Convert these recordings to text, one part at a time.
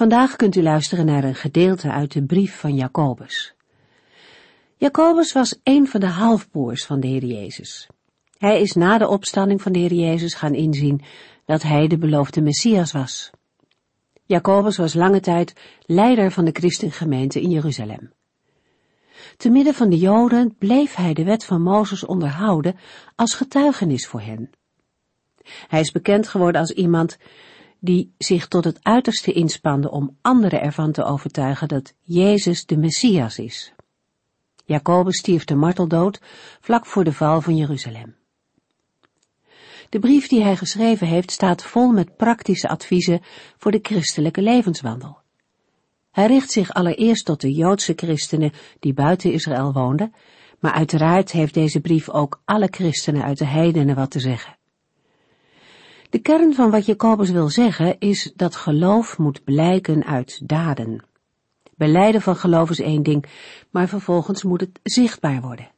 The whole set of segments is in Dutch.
Vandaag kunt u luisteren naar een gedeelte uit de brief van Jacobus. Jacobus was een van de halfbroers van de Heer Jezus. Hij is na de opstanding van de Heer Jezus gaan inzien dat hij de beloofde Messias was. Jacobus was lange tijd leider van de christengemeente in Jeruzalem. Te midden van de Joden bleef hij de wet van Mozes onderhouden als getuigenis voor hen. Hij is bekend geworden als iemand die zich tot het uiterste inspande om anderen ervan te overtuigen dat Jezus de Messias is. Jacobus stierf de marteldood vlak voor de val van Jeruzalem. De brief die hij geschreven heeft staat vol met praktische adviezen voor de christelijke levenswandel. Hij richt zich allereerst tot de Joodse christenen die buiten Israël woonden, maar uiteraard heeft deze brief ook alle christenen uit de heidenen wat te zeggen. De kern van wat Jacobus wil zeggen is dat geloof moet blijken uit daden. Beleiden van geloof is één ding, maar vervolgens moet het zichtbaar worden.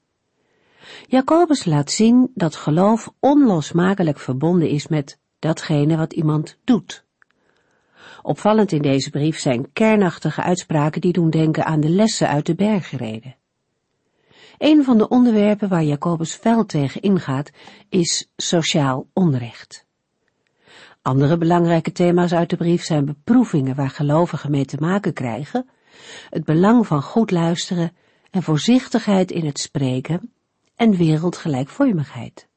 Jacobus laat zien dat geloof onlosmakelijk verbonden is met datgene wat iemand doet. Opvallend in deze brief zijn kernachtige uitspraken die doen denken aan de lessen uit de bergreden. Een van de onderwerpen waar Jacobus fel tegen ingaat is sociaal onrecht. Andere belangrijke thema's uit de brief zijn beproevingen waar gelovigen mee te maken krijgen, het belang van goed luisteren en voorzichtigheid in het spreken en wereldgelijkvormigheid.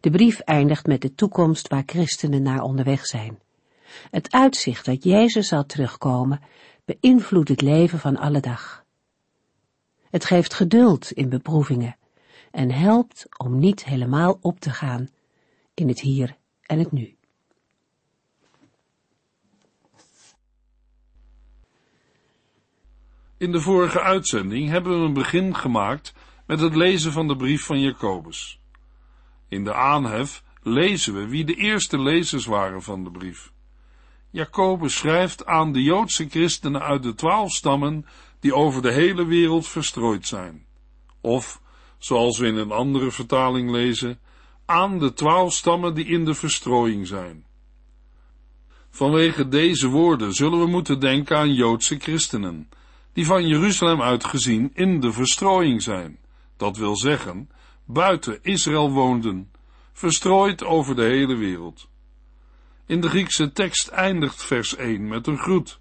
De brief eindigt met de toekomst waar christenen naar onderweg zijn. Het uitzicht dat Jezus zal terugkomen beïnvloedt het leven van alle dag. Het geeft geduld in beproevingen en helpt om niet helemaal op te gaan in het hier en het nu. In de vorige uitzending hebben we een begin gemaakt met het lezen van de brief van Jacobus. In de aanhef lezen we wie de eerste lezers waren van de brief. Jacobus schrijft aan de Joodse christenen uit de twaalf stammen die over de hele wereld verstrooid zijn. Of, zoals we in een andere vertaling lezen, aan de twaalf stammen die in de verstrooiing zijn. Vanwege deze woorden zullen we moeten denken aan Joodse christenen, die van Jeruzalem uitgezien in de verstrooiing zijn, dat wil zeggen, buiten Israël woonden, verstrooid over de hele wereld. In de Griekse tekst eindigt vers 1 met een groet.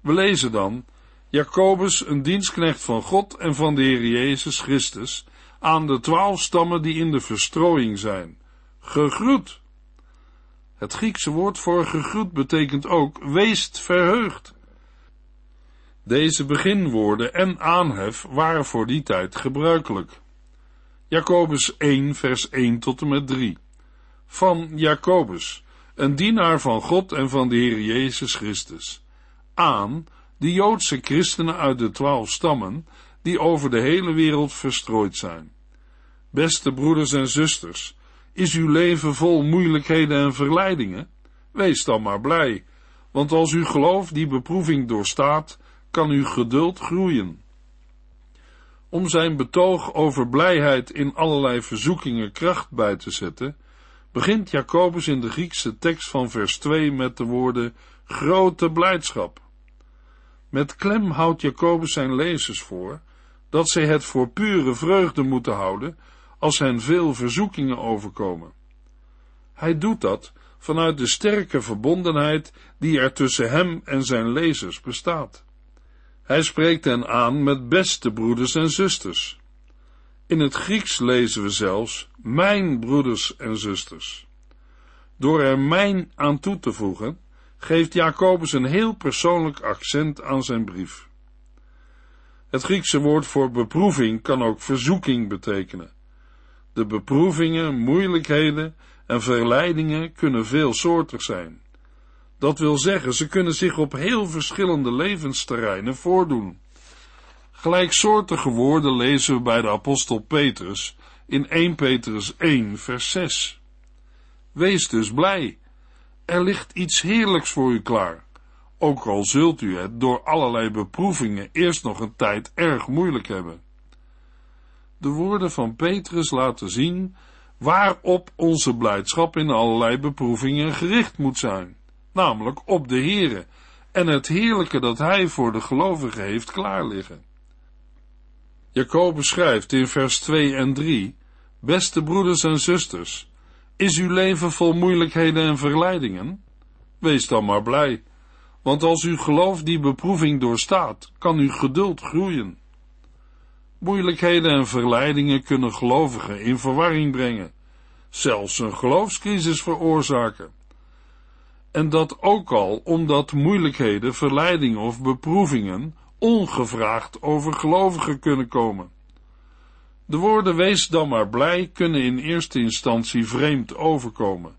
We lezen dan, Jacobus, een dienstknecht van God en van de Heer Jezus Christus, aan de twaalf stammen die in de verstrooiing zijn. Gegroet. Het Griekse woord voor gegroet betekent ook weest verheugd. Deze beginwoorden en aanhef waren voor die tijd gebruikelijk. Jacobus 1 vers 1 tot en met 3 Van Jacobus, een dienaar van God en van de Heer Jezus Christus, aan de Joodse christenen uit de twaalf stammen, die over de hele wereld verstrooid zijn. Beste broeders en zusters, is uw leven vol moeilijkheden en verleidingen? Wees dan maar blij, want als uw geloof die beproeving doorstaat, kan uw geduld groeien. Om zijn betoog over blijheid in allerlei verzoekingen kracht bij te zetten, begint Jacobus in de Griekse tekst van vers 2 met de woorden grote blijdschap. Met klem houdt Jacobus zijn lezers voor dat zij het voor pure vreugde moeten houden als hen veel verzoekingen overkomen. Hij doet dat vanuit de sterke verbondenheid die er tussen hem en zijn lezers bestaat. Hij spreekt hen aan met beste broeders en zusters. In het Grieks lezen we zelfs mijn broeders en zusters. Door er mijn aan toe te voegen, geeft Jacobus een heel persoonlijk accent aan zijn brief. Het Griekse woord voor beproeving kan ook verzoeking betekenen. De beproevingen, moeilijkheden en verleidingen kunnen veelsoortig zijn. Dat wil zeggen, ze kunnen zich op heel verschillende levensterreinen voordoen. Gelijksoortige woorden lezen we bij de apostel Petrus in 1 Petrus 1, vers 6. Wees dus blij. Er ligt iets heerlijks voor u klaar. Ook al zult u het door allerlei beproevingen eerst nog een tijd erg moeilijk hebben. De woorden van Petrus laten zien waarop onze blijdschap in allerlei beproevingen gericht moet zijn, namelijk op de Heere en het heerlijke dat Hij voor de gelovigen heeft klaar liggen. Jacobus schrijft in vers 2 en 3, Beste broeders en zusters, is uw leven vol moeilijkheden en verleidingen? Wees dan maar blij, want als uw geloof die beproeving doorstaat, kan uw geduld groeien. Moeilijkheden en verleidingen kunnen gelovigen in verwarring brengen, zelfs een geloofscrisis veroorzaken. En dat ook al omdat moeilijkheden, verleidingen of beproevingen ongevraagd over gelovigen kunnen komen. De woorden wees dan maar blij kunnen in eerste instantie vreemd overkomen.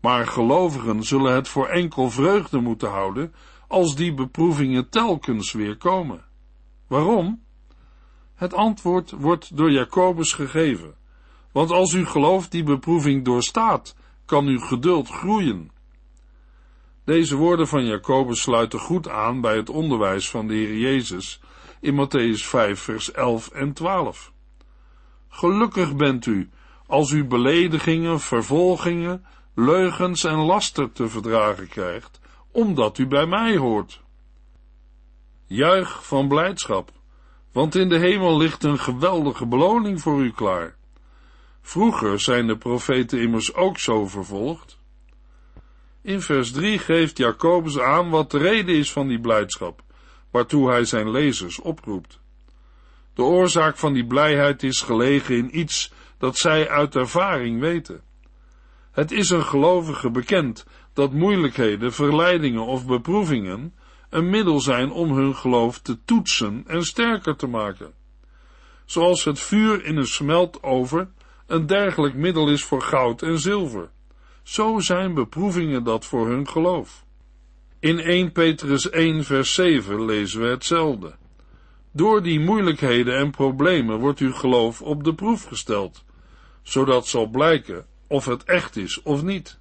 Maar gelovigen zullen het voor enkel vreugde moeten houden als die beproevingen telkens weer komen. Waarom? Het antwoord wordt door Jacobus gegeven. Want als u gelooft die beproeving doorstaat, kan uw geduld groeien. Deze woorden van Jacobus sluiten goed aan bij het onderwijs van de Heer Jezus in Matthäus 5, vers 11 en 12. Gelukkig bent u als u beledigingen, vervolgingen, leugens en laster te verdragen krijgt, omdat u bij mij hoort. Juich van blijdschap, want in de hemel ligt een geweldige beloning voor u klaar. Vroeger zijn de profeten immers ook zo vervolgd. In vers 3 geeft Jacobus aan wat de reden is van die blijdschap, waartoe hij zijn lezers oproept. De oorzaak van die blijheid is gelegen in iets dat zij uit ervaring weten. Het is een gelovige bekend dat moeilijkheden, verleidingen of beproevingen een middel zijn om hun geloof te toetsen en sterker te maken. Zoals het vuur in een smeltover een dergelijk middel is voor goud en zilver. Zo zijn beproevingen dat voor hun geloof. In 1 Petrus 1 vers 7 lezen we hetzelfde. Door die moeilijkheden en problemen wordt uw geloof op de proef gesteld, zodat zal blijken of het echt is of niet.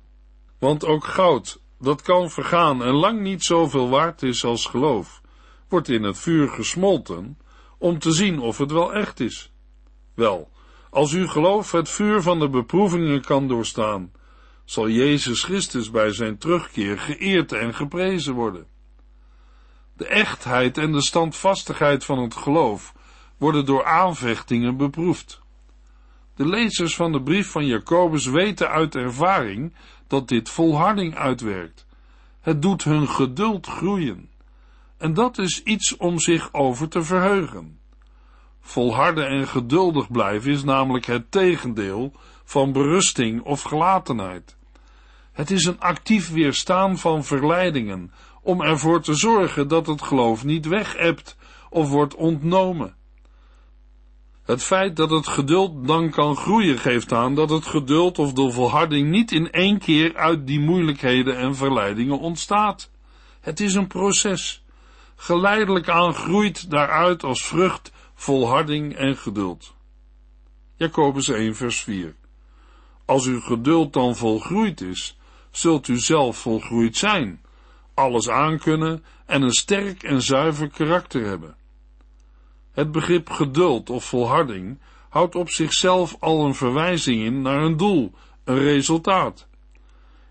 Want ook goud, dat kan vergaan en lang niet zoveel waard is als geloof, wordt in het vuur gesmolten om te zien of het wel echt is. Wel, als uw geloof het vuur van de beproevingen kan doorstaan, zal Jezus Christus bij zijn terugkeer geëerd en geprezen worden. De echtheid en de standvastigheid van het geloof worden door aanvechtingen beproefd. De lezers van de brief van Jacobus weten uit ervaring dat dit volharding uitwerkt. Het doet hun geduld groeien. En dat is iets om zich over te verheugen. Volharden en geduldig blijven is namelijk het tegendeel van berusting of gelatenheid. Het is een actief weerstaan van verleidingen, om ervoor te zorgen dat het geloof niet wegebt of wordt ontnomen. Het feit dat het geduld dan kan groeien geeft aan dat het geduld of de volharding niet in één keer uit die moeilijkheden en verleidingen ontstaat. Het is een proces. Geleidelijk aan groeit daaruit als vrucht volharding en geduld. Jacobus 1 vers 4 Als uw geduld dan volgroeid is, zult u zelf volgroeid zijn, alles aankunnen en een sterk en zuiver karakter hebben. Het begrip geduld of volharding houdt op zichzelf al een verwijzing in naar een doel, een resultaat.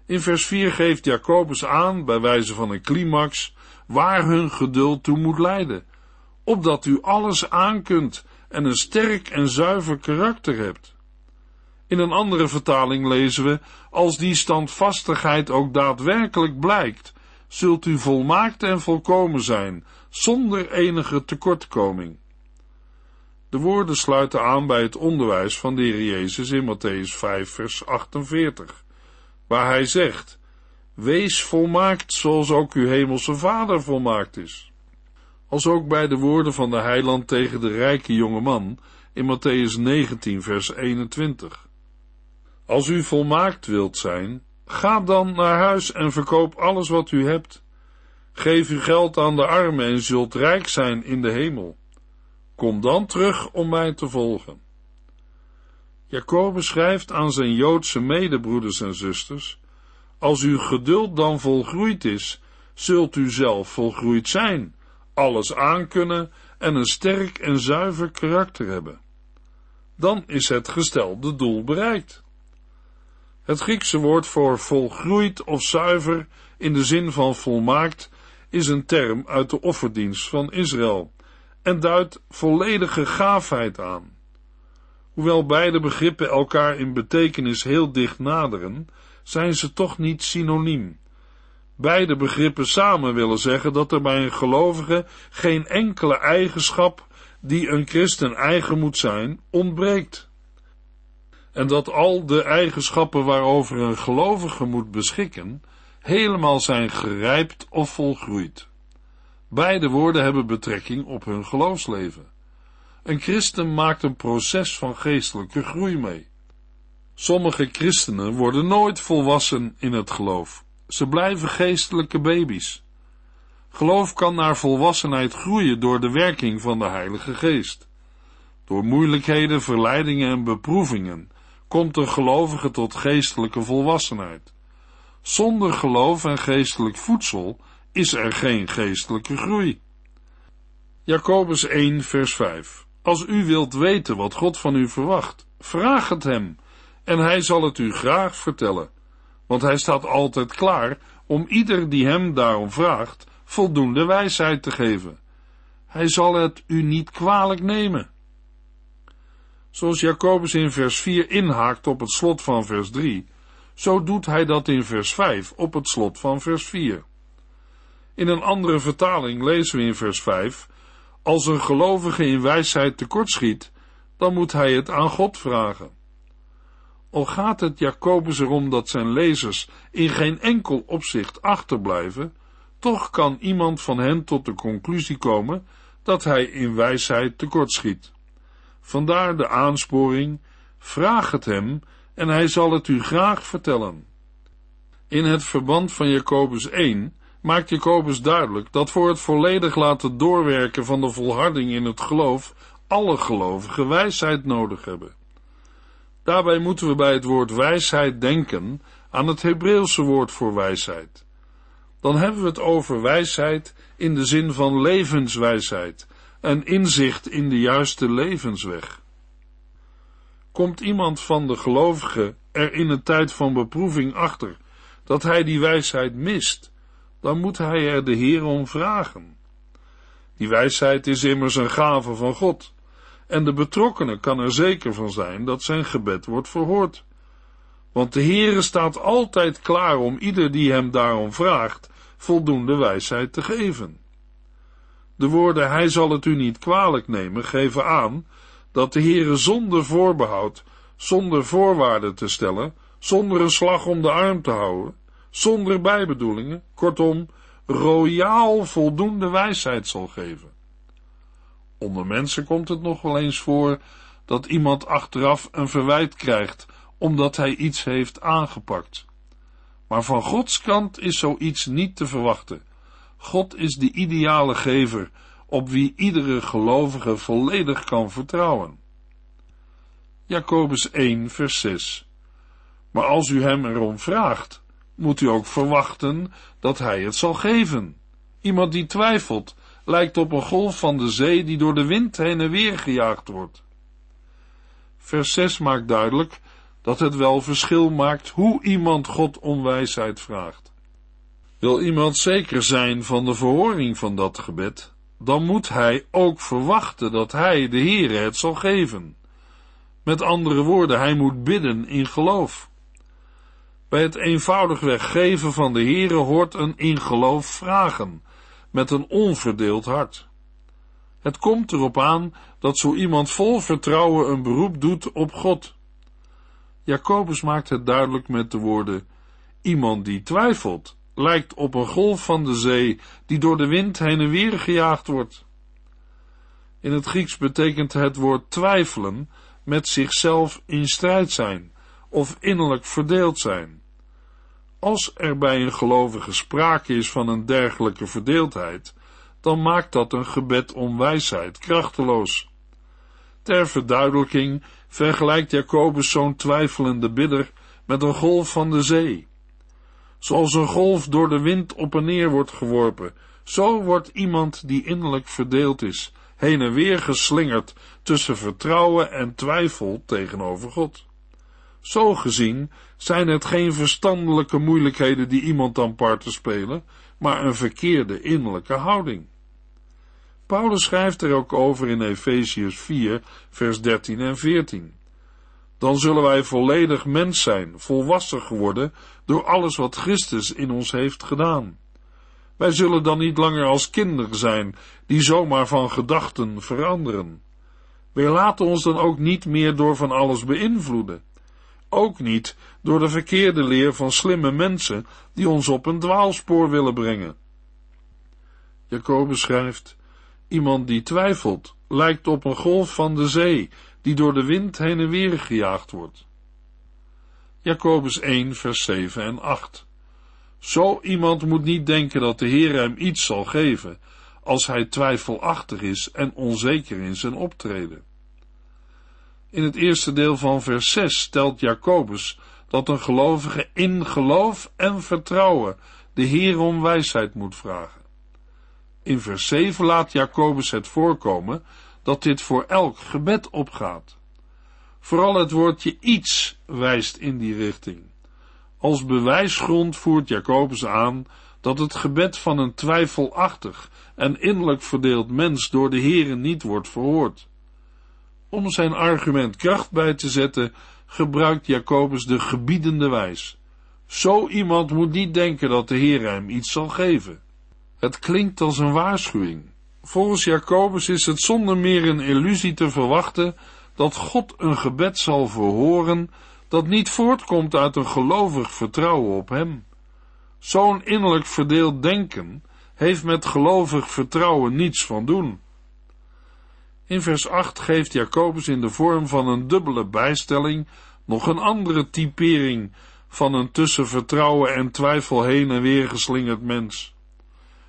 In vers 4 geeft Jacobus aan, bij wijze van een climax, waar hun geduld toe moet leiden, opdat u alles aankunt en een sterk en zuiver karakter hebt. In een andere vertaling lezen we, als die standvastigheid ook daadwerkelijk blijkt, zult u volmaakt en volkomen zijn, zonder enige tekortkoming. De woorden sluiten aan bij het onderwijs van de Heer Jezus in Matthäus 5, vers 48, waar hij zegt, Wees volmaakt zoals ook uw hemelse Vader volmaakt is. Als ook bij de woorden van de heiland tegen de rijke jonge man in Matthäus 19, vers 21. Als u volmaakt wilt zijn, ga dan naar huis en verkoop alles wat u hebt. Geef uw geld aan de armen en zult rijk zijn in de hemel. Kom dan terug om mij te volgen. Jacobus schrijft aan zijn Joodse medebroeders en zusters, als uw geduld dan volgroeid is, zult u zelf volgroeid zijn, alles aankunnen en een sterk en zuiver karakter hebben. Dan is het gestelde doel bereikt. Het Griekse woord voor volgroeid of zuiver in de zin van volmaakt is een term uit de offerdienst van Israël en duidt volledige gaafheid aan. Hoewel beide begrippen elkaar in betekenis heel dicht naderen, zijn ze toch niet synoniem. Beide begrippen samen willen zeggen dat er bij een gelovige geen enkele eigenschap die een christen eigen moet zijn, ontbreekt. En dat al de eigenschappen waarover een gelovige moet beschikken, helemaal zijn gerijpt of volgroeid. Beide woorden hebben betrekking op hun geloofsleven. Een christen maakt een proces van geestelijke groei mee. Sommige christenen worden nooit volwassen in het geloof. Ze blijven geestelijke baby's. Geloof kan naar volwassenheid groeien door de werking van de Heilige Geest. Door moeilijkheden, verleidingen en beproevingen komt een gelovige tot geestelijke volwassenheid. Zonder geloof en geestelijk voedsel is er geen geestelijke groei. Jacobus 1, vers 5. Als u wilt weten wat God van u verwacht, vraag het hem, en hij zal het u graag vertellen, want hij staat altijd klaar om ieder die hem daarom vraagt, voldoende wijsheid te geven. Hij zal het u niet kwalijk nemen. Zoals Jacobus in vers 4 inhaakt op het slot van vers 3, zo doet hij dat in vers 5 op het slot van vers 4. In een andere vertaling lezen we in vers 5: Als een gelovige in wijsheid tekortschiet, dan moet hij het aan God vragen. Al gaat het Jacobus erom dat zijn lezers in geen enkel opzicht achterblijven, toch kan iemand van hen tot de conclusie komen dat hij in wijsheid tekortschiet. Vandaar de aansporing: vraag het hem en hij zal het u graag vertellen. In het verband van Jacobus 1 maakt Jacobus duidelijk dat voor het volledig laten doorwerken van de volharding in het geloof alle gelovigen wijsheid nodig hebben. Daarbij moeten we bij het woord wijsheid denken aan het Hebreeuwse woord voor wijsheid. Dan hebben we het over wijsheid in de zin van levenswijsheid en inzicht in de juiste levensweg. Komt iemand van de gelovigen er in een tijd van beproeving achter dat hij die wijsheid mist, dan moet hij er de Heer om vragen. Die wijsheid is immers een gave van God, en de betrokkenen kan er zeker van zijn dat zijn gebed wordt verhoord. Want de Heere staat altijd klaar om ieder die hem daarom vraagt, voldoende wijsheid te geven. De woorden hij zal het u niet kwalijk nemen geven aan dat de Heere zonder voorbehoud, zonder voorwaarden te stellen, zonder een slag om de arm te houden, zonder bijbedoelingen, kortom, royaal voldoende wijsheid zal geven. Onder mensen komt het nog wel eens voor dat iemand achteraf een verwijt krijgt omdat hij iets heeft aangepakt. Maar van Gods kant is zoiets niet te verwachten. God is de ideale gever op wie iedere gelovige volledig kan vertrouwen. Jacobus 1, vers 6. Maar als u hem erom vraagt, moet u ook verwachten dat hij het zal geven. Iemand die twijfelt, lijkt op een golf van de zee die door de wind heen en weer gejaagd wordt. Vers 6 maakt duidelijk dat het wel verschil maakt hoe iemand God om wijsheid vraagt. Wil iemand zeker zijn van de verhoring van dat gebed, dan moet hij ook verwachten dat hij, de Heere, het zal geven. Met andere woorden, hij moet bidden in geloof. Bij het eenvoudigweg geven van de Heere hoort een in geloof vragen, met een onverdeeld hart. Het komt erop aan dat zo iemand vol vertrouwen een beroep doet op God. Jacobus maakt het duidelijk met de woorden: Iemand die twijfelt, lijkt op een golf van de zee die door de wind heen en weer gejaagd wordt. In het Grieks betekent het woord twijfelen met zichzelf in strijd zijn of innerlijk verdeeld zijn. Als er bij een gelovige sprake is van een dergelijke verdeeldheid, dan maakt dat een gebed om wijsheid krachteloos. Ter verduidelijking vergelijkt Jacobus zo'n twijfelende bidder met een golf van de zee. Zoals een golf door de wind op en neer wordt geworpen, zo wordt iemand die innerlijk verdeeld is, heen en weer geslingerd tussen vertrouwen en twijfel tegenover God. Zo gezien zijn het geen verstandelijke moeilijkheden die iemand dan parten spelen, maar een verkeerde innerlijke houding. Paulus schrijft er ook over in Efesius 4, vers 13 en 14. Dan zullen wij volledig mens zijn, volwassen geworden door alles wat Christus in ons heeft gedaan. Wij zullen dan niet langer als kinderen zijn, die zomaar van gedachten veranderen. Wij laten ons dan ook niet meer door van alles beïnvloeden. Ook niet door de verkeerde leer van slimme mensen die ons op een dwaalspoor willen brengen. Jacobus schrijft, iemand die twijfelt, lijkt op een golf van de zee, die door de wind heen en weer gejaagd wordt. Jacobus 1, vers 7 en 8. Zo iemand moet niet denken dat de Heer hem iets zal geven, als hij twijfelachtig is en onzeker in zijn optreden. In het eerste deel van vers 6 stelt Jacobus dat een gelovige in geloof en vertrouwen de Heer om wijsheid moet vragen. In vers 7 laat Jacobus het voorkomen dat dit voor elk gebed opgaat. Vooral het woordje iets wijst in die richting. Als bewijsgrond voert Jacobus aan dat het gebed van een twijfelachtig en innerlijk verdeeld mens door de Heere niet wordt verhoord. Om zijn argument kracht bij te zetten, gebruikt Jacobus de gebiedende wijs. Zo iemand moet niet denken dat de Heer hem iets zal geven. Het klinkt als een waarschuwing. Volgens Jacobus is het zonder meer een illusie te verwachten dat God een gebed zal verhoren dat niet voortkomt uit een gelovig vertrouwen op Hem. Zo'n innerlijk verdeeld denken heeft met gelovig vertrouwen niets van doen. In vers 8 geeft Jacobus in de vorm van een dubbele bijstelling nog een andere typering van een tussen vertrouwen en twijfel heen en weer geslingerd mens.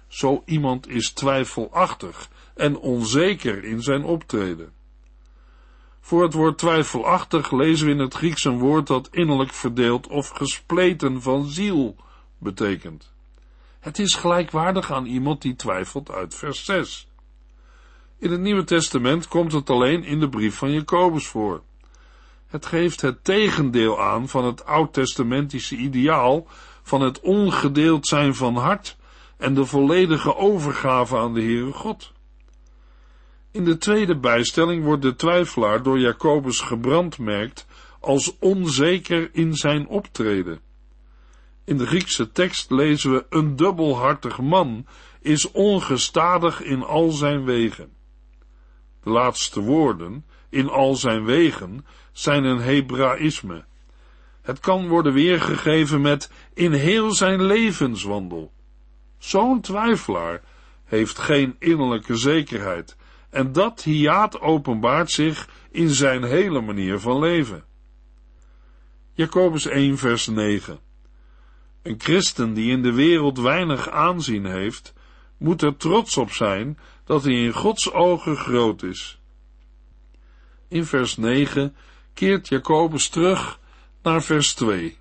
Zo iemand is twijfelachtig en onzeker in zijn optreden. Voor het woord twijfelachtig lezen we in het Grieks een woord dat innerlijk verdeeld of gespleten van ziel betekent. Het is gelijkwaardig aan iemand die twijfelt uit vers 6. In het Nieuwe Testament komt het alleen in de brief van Jacobus voor. Het geeft het tegendeel aan van het oud-testamentische ideaal van het ongedeeld zijn van hart en de volledige overgave aan de Heere God. In de tweede bijstelling wordt de twijfelaar door Jacobus gebrandmerkt als onzeker in zijn optreden. In de Griekse tekst lezen we: een dubbelhartig man is ongestadig in al zijn wegen. De laatste woorden, in al zijn wegen, zijn een Hebraïsme. Het kan worden weergegeven met in heel zijn levenswandel. Zo'n twijfelaar heeft geen innerlijke zekerheid en dat hiaat openbaart zich in zijn hele manier van leven. Jacobus 1 vers 9 Een christen die in de wereld weinig aanzien heeft, moet er trots op zijn dat hij in Gods ogen groot is. In vers 9 keert Jacobus terug naar vers 2.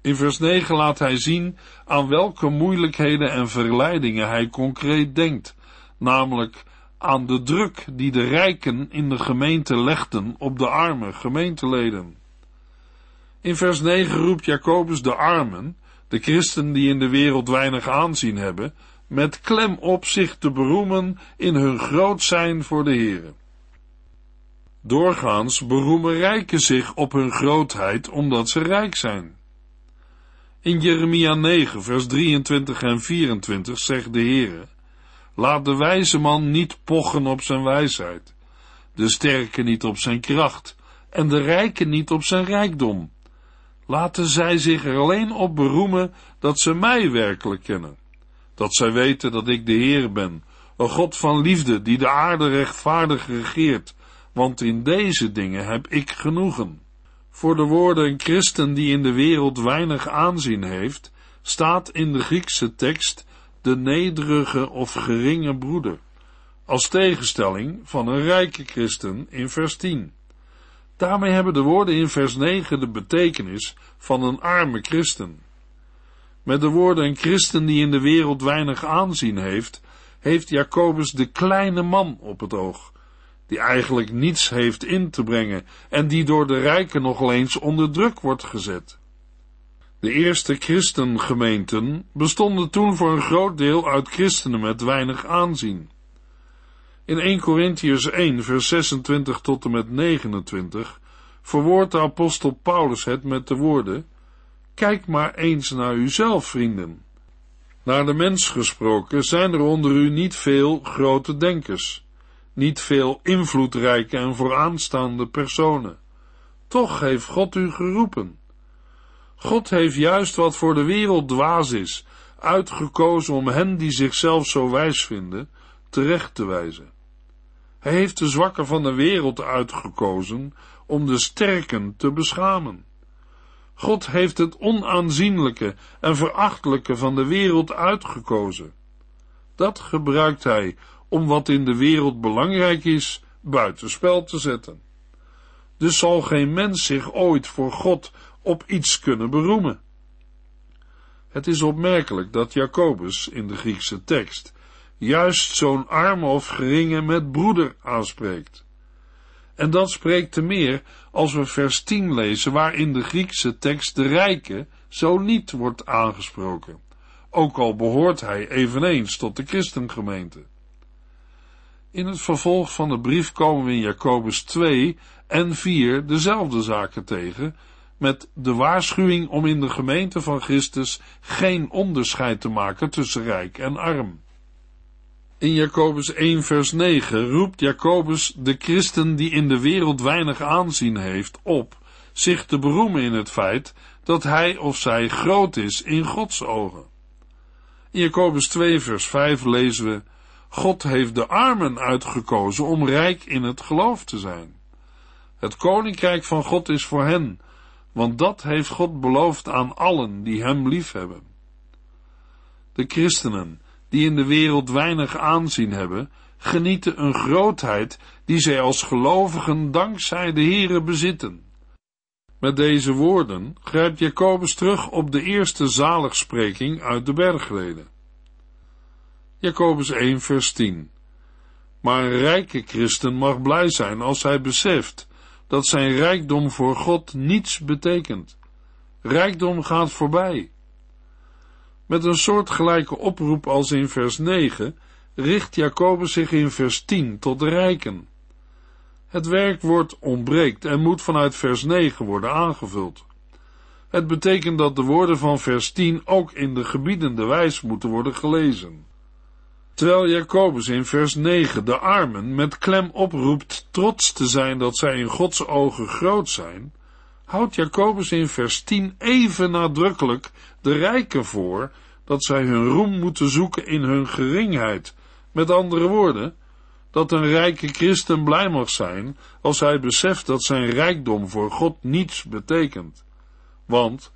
In vers 9 laat hij zien aan welke moeilijkheden en verleidingen hij concreet denkt, namelijk aan de druk die de rijken in de gemeente legden op de arme gemeenteleden. In vers 9 roept Jacobus de armen, de christen die in de wereld weinig aanzien hebben, met klem op zich te beroemen in hun groot zijn voor de Heere. Doorgaans beroemen rijken zich op hun grootheid omdat ze rijk zijn. In Jeremia 9, vers 23 en 24 zegt de Heere, Laat de wijze man niet pochen op zijn wijsheid, de sterke niet op zijn kracht en de rijke niet op zijn rijkdom. Laten zij zich er alleen op beroemen dat ze mij werkelijk kennen, dat zij weten dat ik de Heer ben, een God van liefde die de aarde rechtvaardig regeert, want in deze dingen heb ik genoegen. Voor de woorden een christen die in de wereld weinig aanzien heeft, staat in de Griekse tekst de nederige of geringe broeder, als tegenstelling van een rijke christen in vers 10. Daarmee hebben de woorden in vers 9 de betekenis van een arme christen. Met de woorden een christen die in de wereld weinig aanzien heeft, heeft Jacobus de kleine man op het oog, die eigenlijk niets heeft in te brengen en die door de rijken nog eens onder druk wordt gezet. De eerste christengemeenten bestonden toen voor een groot deel uit christenen met weinig aanzien. In 1 Corinthians 1 vers 26 tot en met 29 verwoordt de apostel Paulus het met de woorden Kijk maar eens naar uzelf, vrienden. Naar de mens gesproken zijn er onder u niet veel grote denkers, niet veel invloedrijke en vooraanstaande personen. Toch heeft God u geroepen. God heeft juist wat voor de wereld dwaas is, uitgekozen om hen die zichzelf zo wijs vinden, terecht te wijzen. Hij heeft de zwakken van de wereld uitgekozen om de sterken te beschamen. God heeft het onaanzienlijke en verachtelijke van de wereld uitgekozen. Dat gebruikt hij om wat in de wereld belangrijk is, buitenspel te zetten. Dus zal geen mens zich ooit voor God op iets kunnen beroemen. Het is opmerkelijk dat Jacobus in de Griekse tekst juist zo'n arme of geringe met broeder aanspreekt. En dat spreekt te meer als we vers 10 lezen, waarin de Griekse tekst de rijke zo niet wordt aangesproken, ook al behoort hij eveneens tot de christengemeente. In het vervolg van de brief komen we in Jacobus 2 en 4 dezelfde zaken tegen, met de waarschuwing om in de gemeente van Christus geen onderscheid te maken tussen rijk en arm. In Jacobus 1 vers 9 roept Jacobus de christen die in de wereld weinig aanzien heeft op zich te beroemen in het feit dat hij of zij groot is in Gods ogen. In Jacobus 2 vers 5 lezen we God heeft de armen uitgekozen om rijk in het geloof te zijn. Het koninkrijk van God is voor hen, want dat heeft God beloofd aan allen die hem liefhebben. De christenen die in de wereld weinig aanzien hebben, genieten een grootheid die zij als gelovigen dankzij de Here bezitten. Met deze woorden grijpt Jacobus terug op de eerste zaligspreking uit de bergreden. Jacobus 1 vers 10 Maar een rijke christen mag blij zijn als hij beseft dat zijn rijkdom voor God niets betekent. Rijkdom gaat voorbij. Met een soortgelijke oproep als in vers 9 richt Jacobus zich in vers 10 tot de rijken. Het werkwoord ontbreekt en moet vanuit vers 9 worden aangevuld. Het betekent dat de woorden van vers 10 ook in de gebiedende wijs moeten worden gelezen. Terwijl Jacobus in vers 9 de armen met klem oproept trots te zijn dat zij in Gods ogen groot zijn, houdt Jacobus in vers 10 even nadrukkelijk de rijken voor dat zij hun roem moeten zoeken in hun geringheid. Met andere woorden, dat een rijke christen blij mag zijn als hij beseft dat zijn rijkdom voor God niets betekent. Want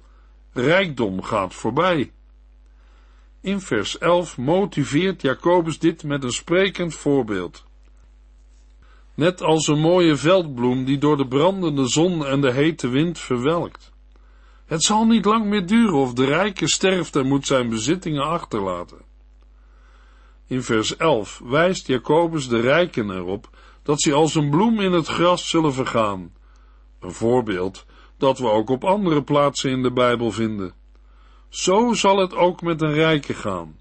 rijkdom gaat voorbij. In vers 11 motiveert Jacobus dit met een sprekend voorbeeld. Net als een mooie veldbloem die door de brandende zon en de hete wind verwelkt. Het zal niet lang meer duren of de rijke sterft en moet zijn bezittingen achterlaten. In vers 11 wijst Jacobus de rijken erop dat ze als een bloem in het gras zullen vergaan. Een voorbeeld dat we ook op andere plaatsen in de Bijbel vinden. Zo zal het ook met een rijke gaan.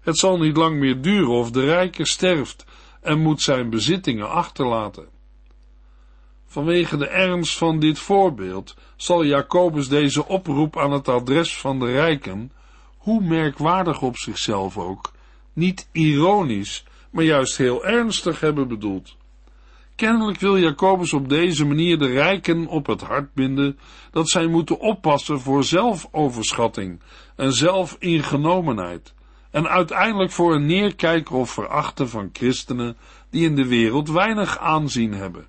Het zal niet lang meer duren of de rijke sterft en moet zijn bezittingen achterlaten. Vanwege de ernst van dit voorbeeld zal Jacobus deze oproep aan het adres van de rijken, hoe merkwaardig op zichzelf ook, niet ironisch, maar juist heel ernstig hebben bedoeld. Kennelijk wil Jacobus op deze manier de rijken op het hart binden dat zij moeten oppassen voor zelfoverschatting en zelfingenomenheid en uiteindelijk voor een neerkijken of verachten van christenen die in de wereld weinig aanzien hebben.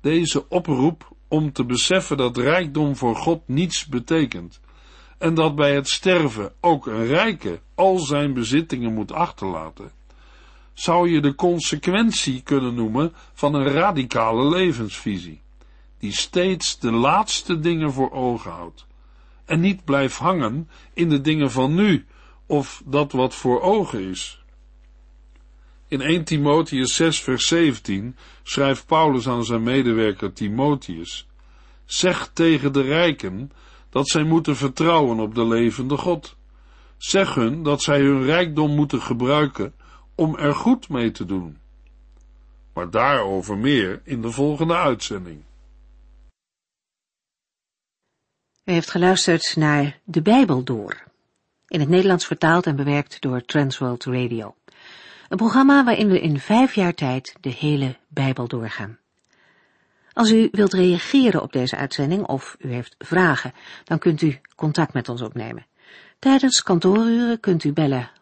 Deze oproep om te beseffen dat rijkdom voor God niets betekent en dat bij het sterven ook een rijke al zijn bezittingen moet achterlaten, zou je de consequentie kunnen noemen van een radicale levensvisie, die steeds de laatste dingen voor ogen houdt en niet blijft hangen in de dingen van nu of dat wat voor ogen is. In 1 Timotheus 6 vers 17 schrijft Paulus aan zijn medewerker Timotheus, zeg tegen de rijken dat zij moeten vertrouwen op de levende God. Zeg hun dat zij hun rijkdom moeten gebruiken om er goed mee te doen. Maar daarover meer in de volgende uitzending. U heeft geluisterd naar De Bijbel Door, in het Nederlands vertaald en bewerkt door Transworld Radio. Een programma waarin we in vijf jaar tijd de hele Bijbel doorgaan. Als u wilt reageren op deze uitzending of u heeft vragen, dan kunt u contact met ons opnemen. Tijdens kantooruren kunt u bellen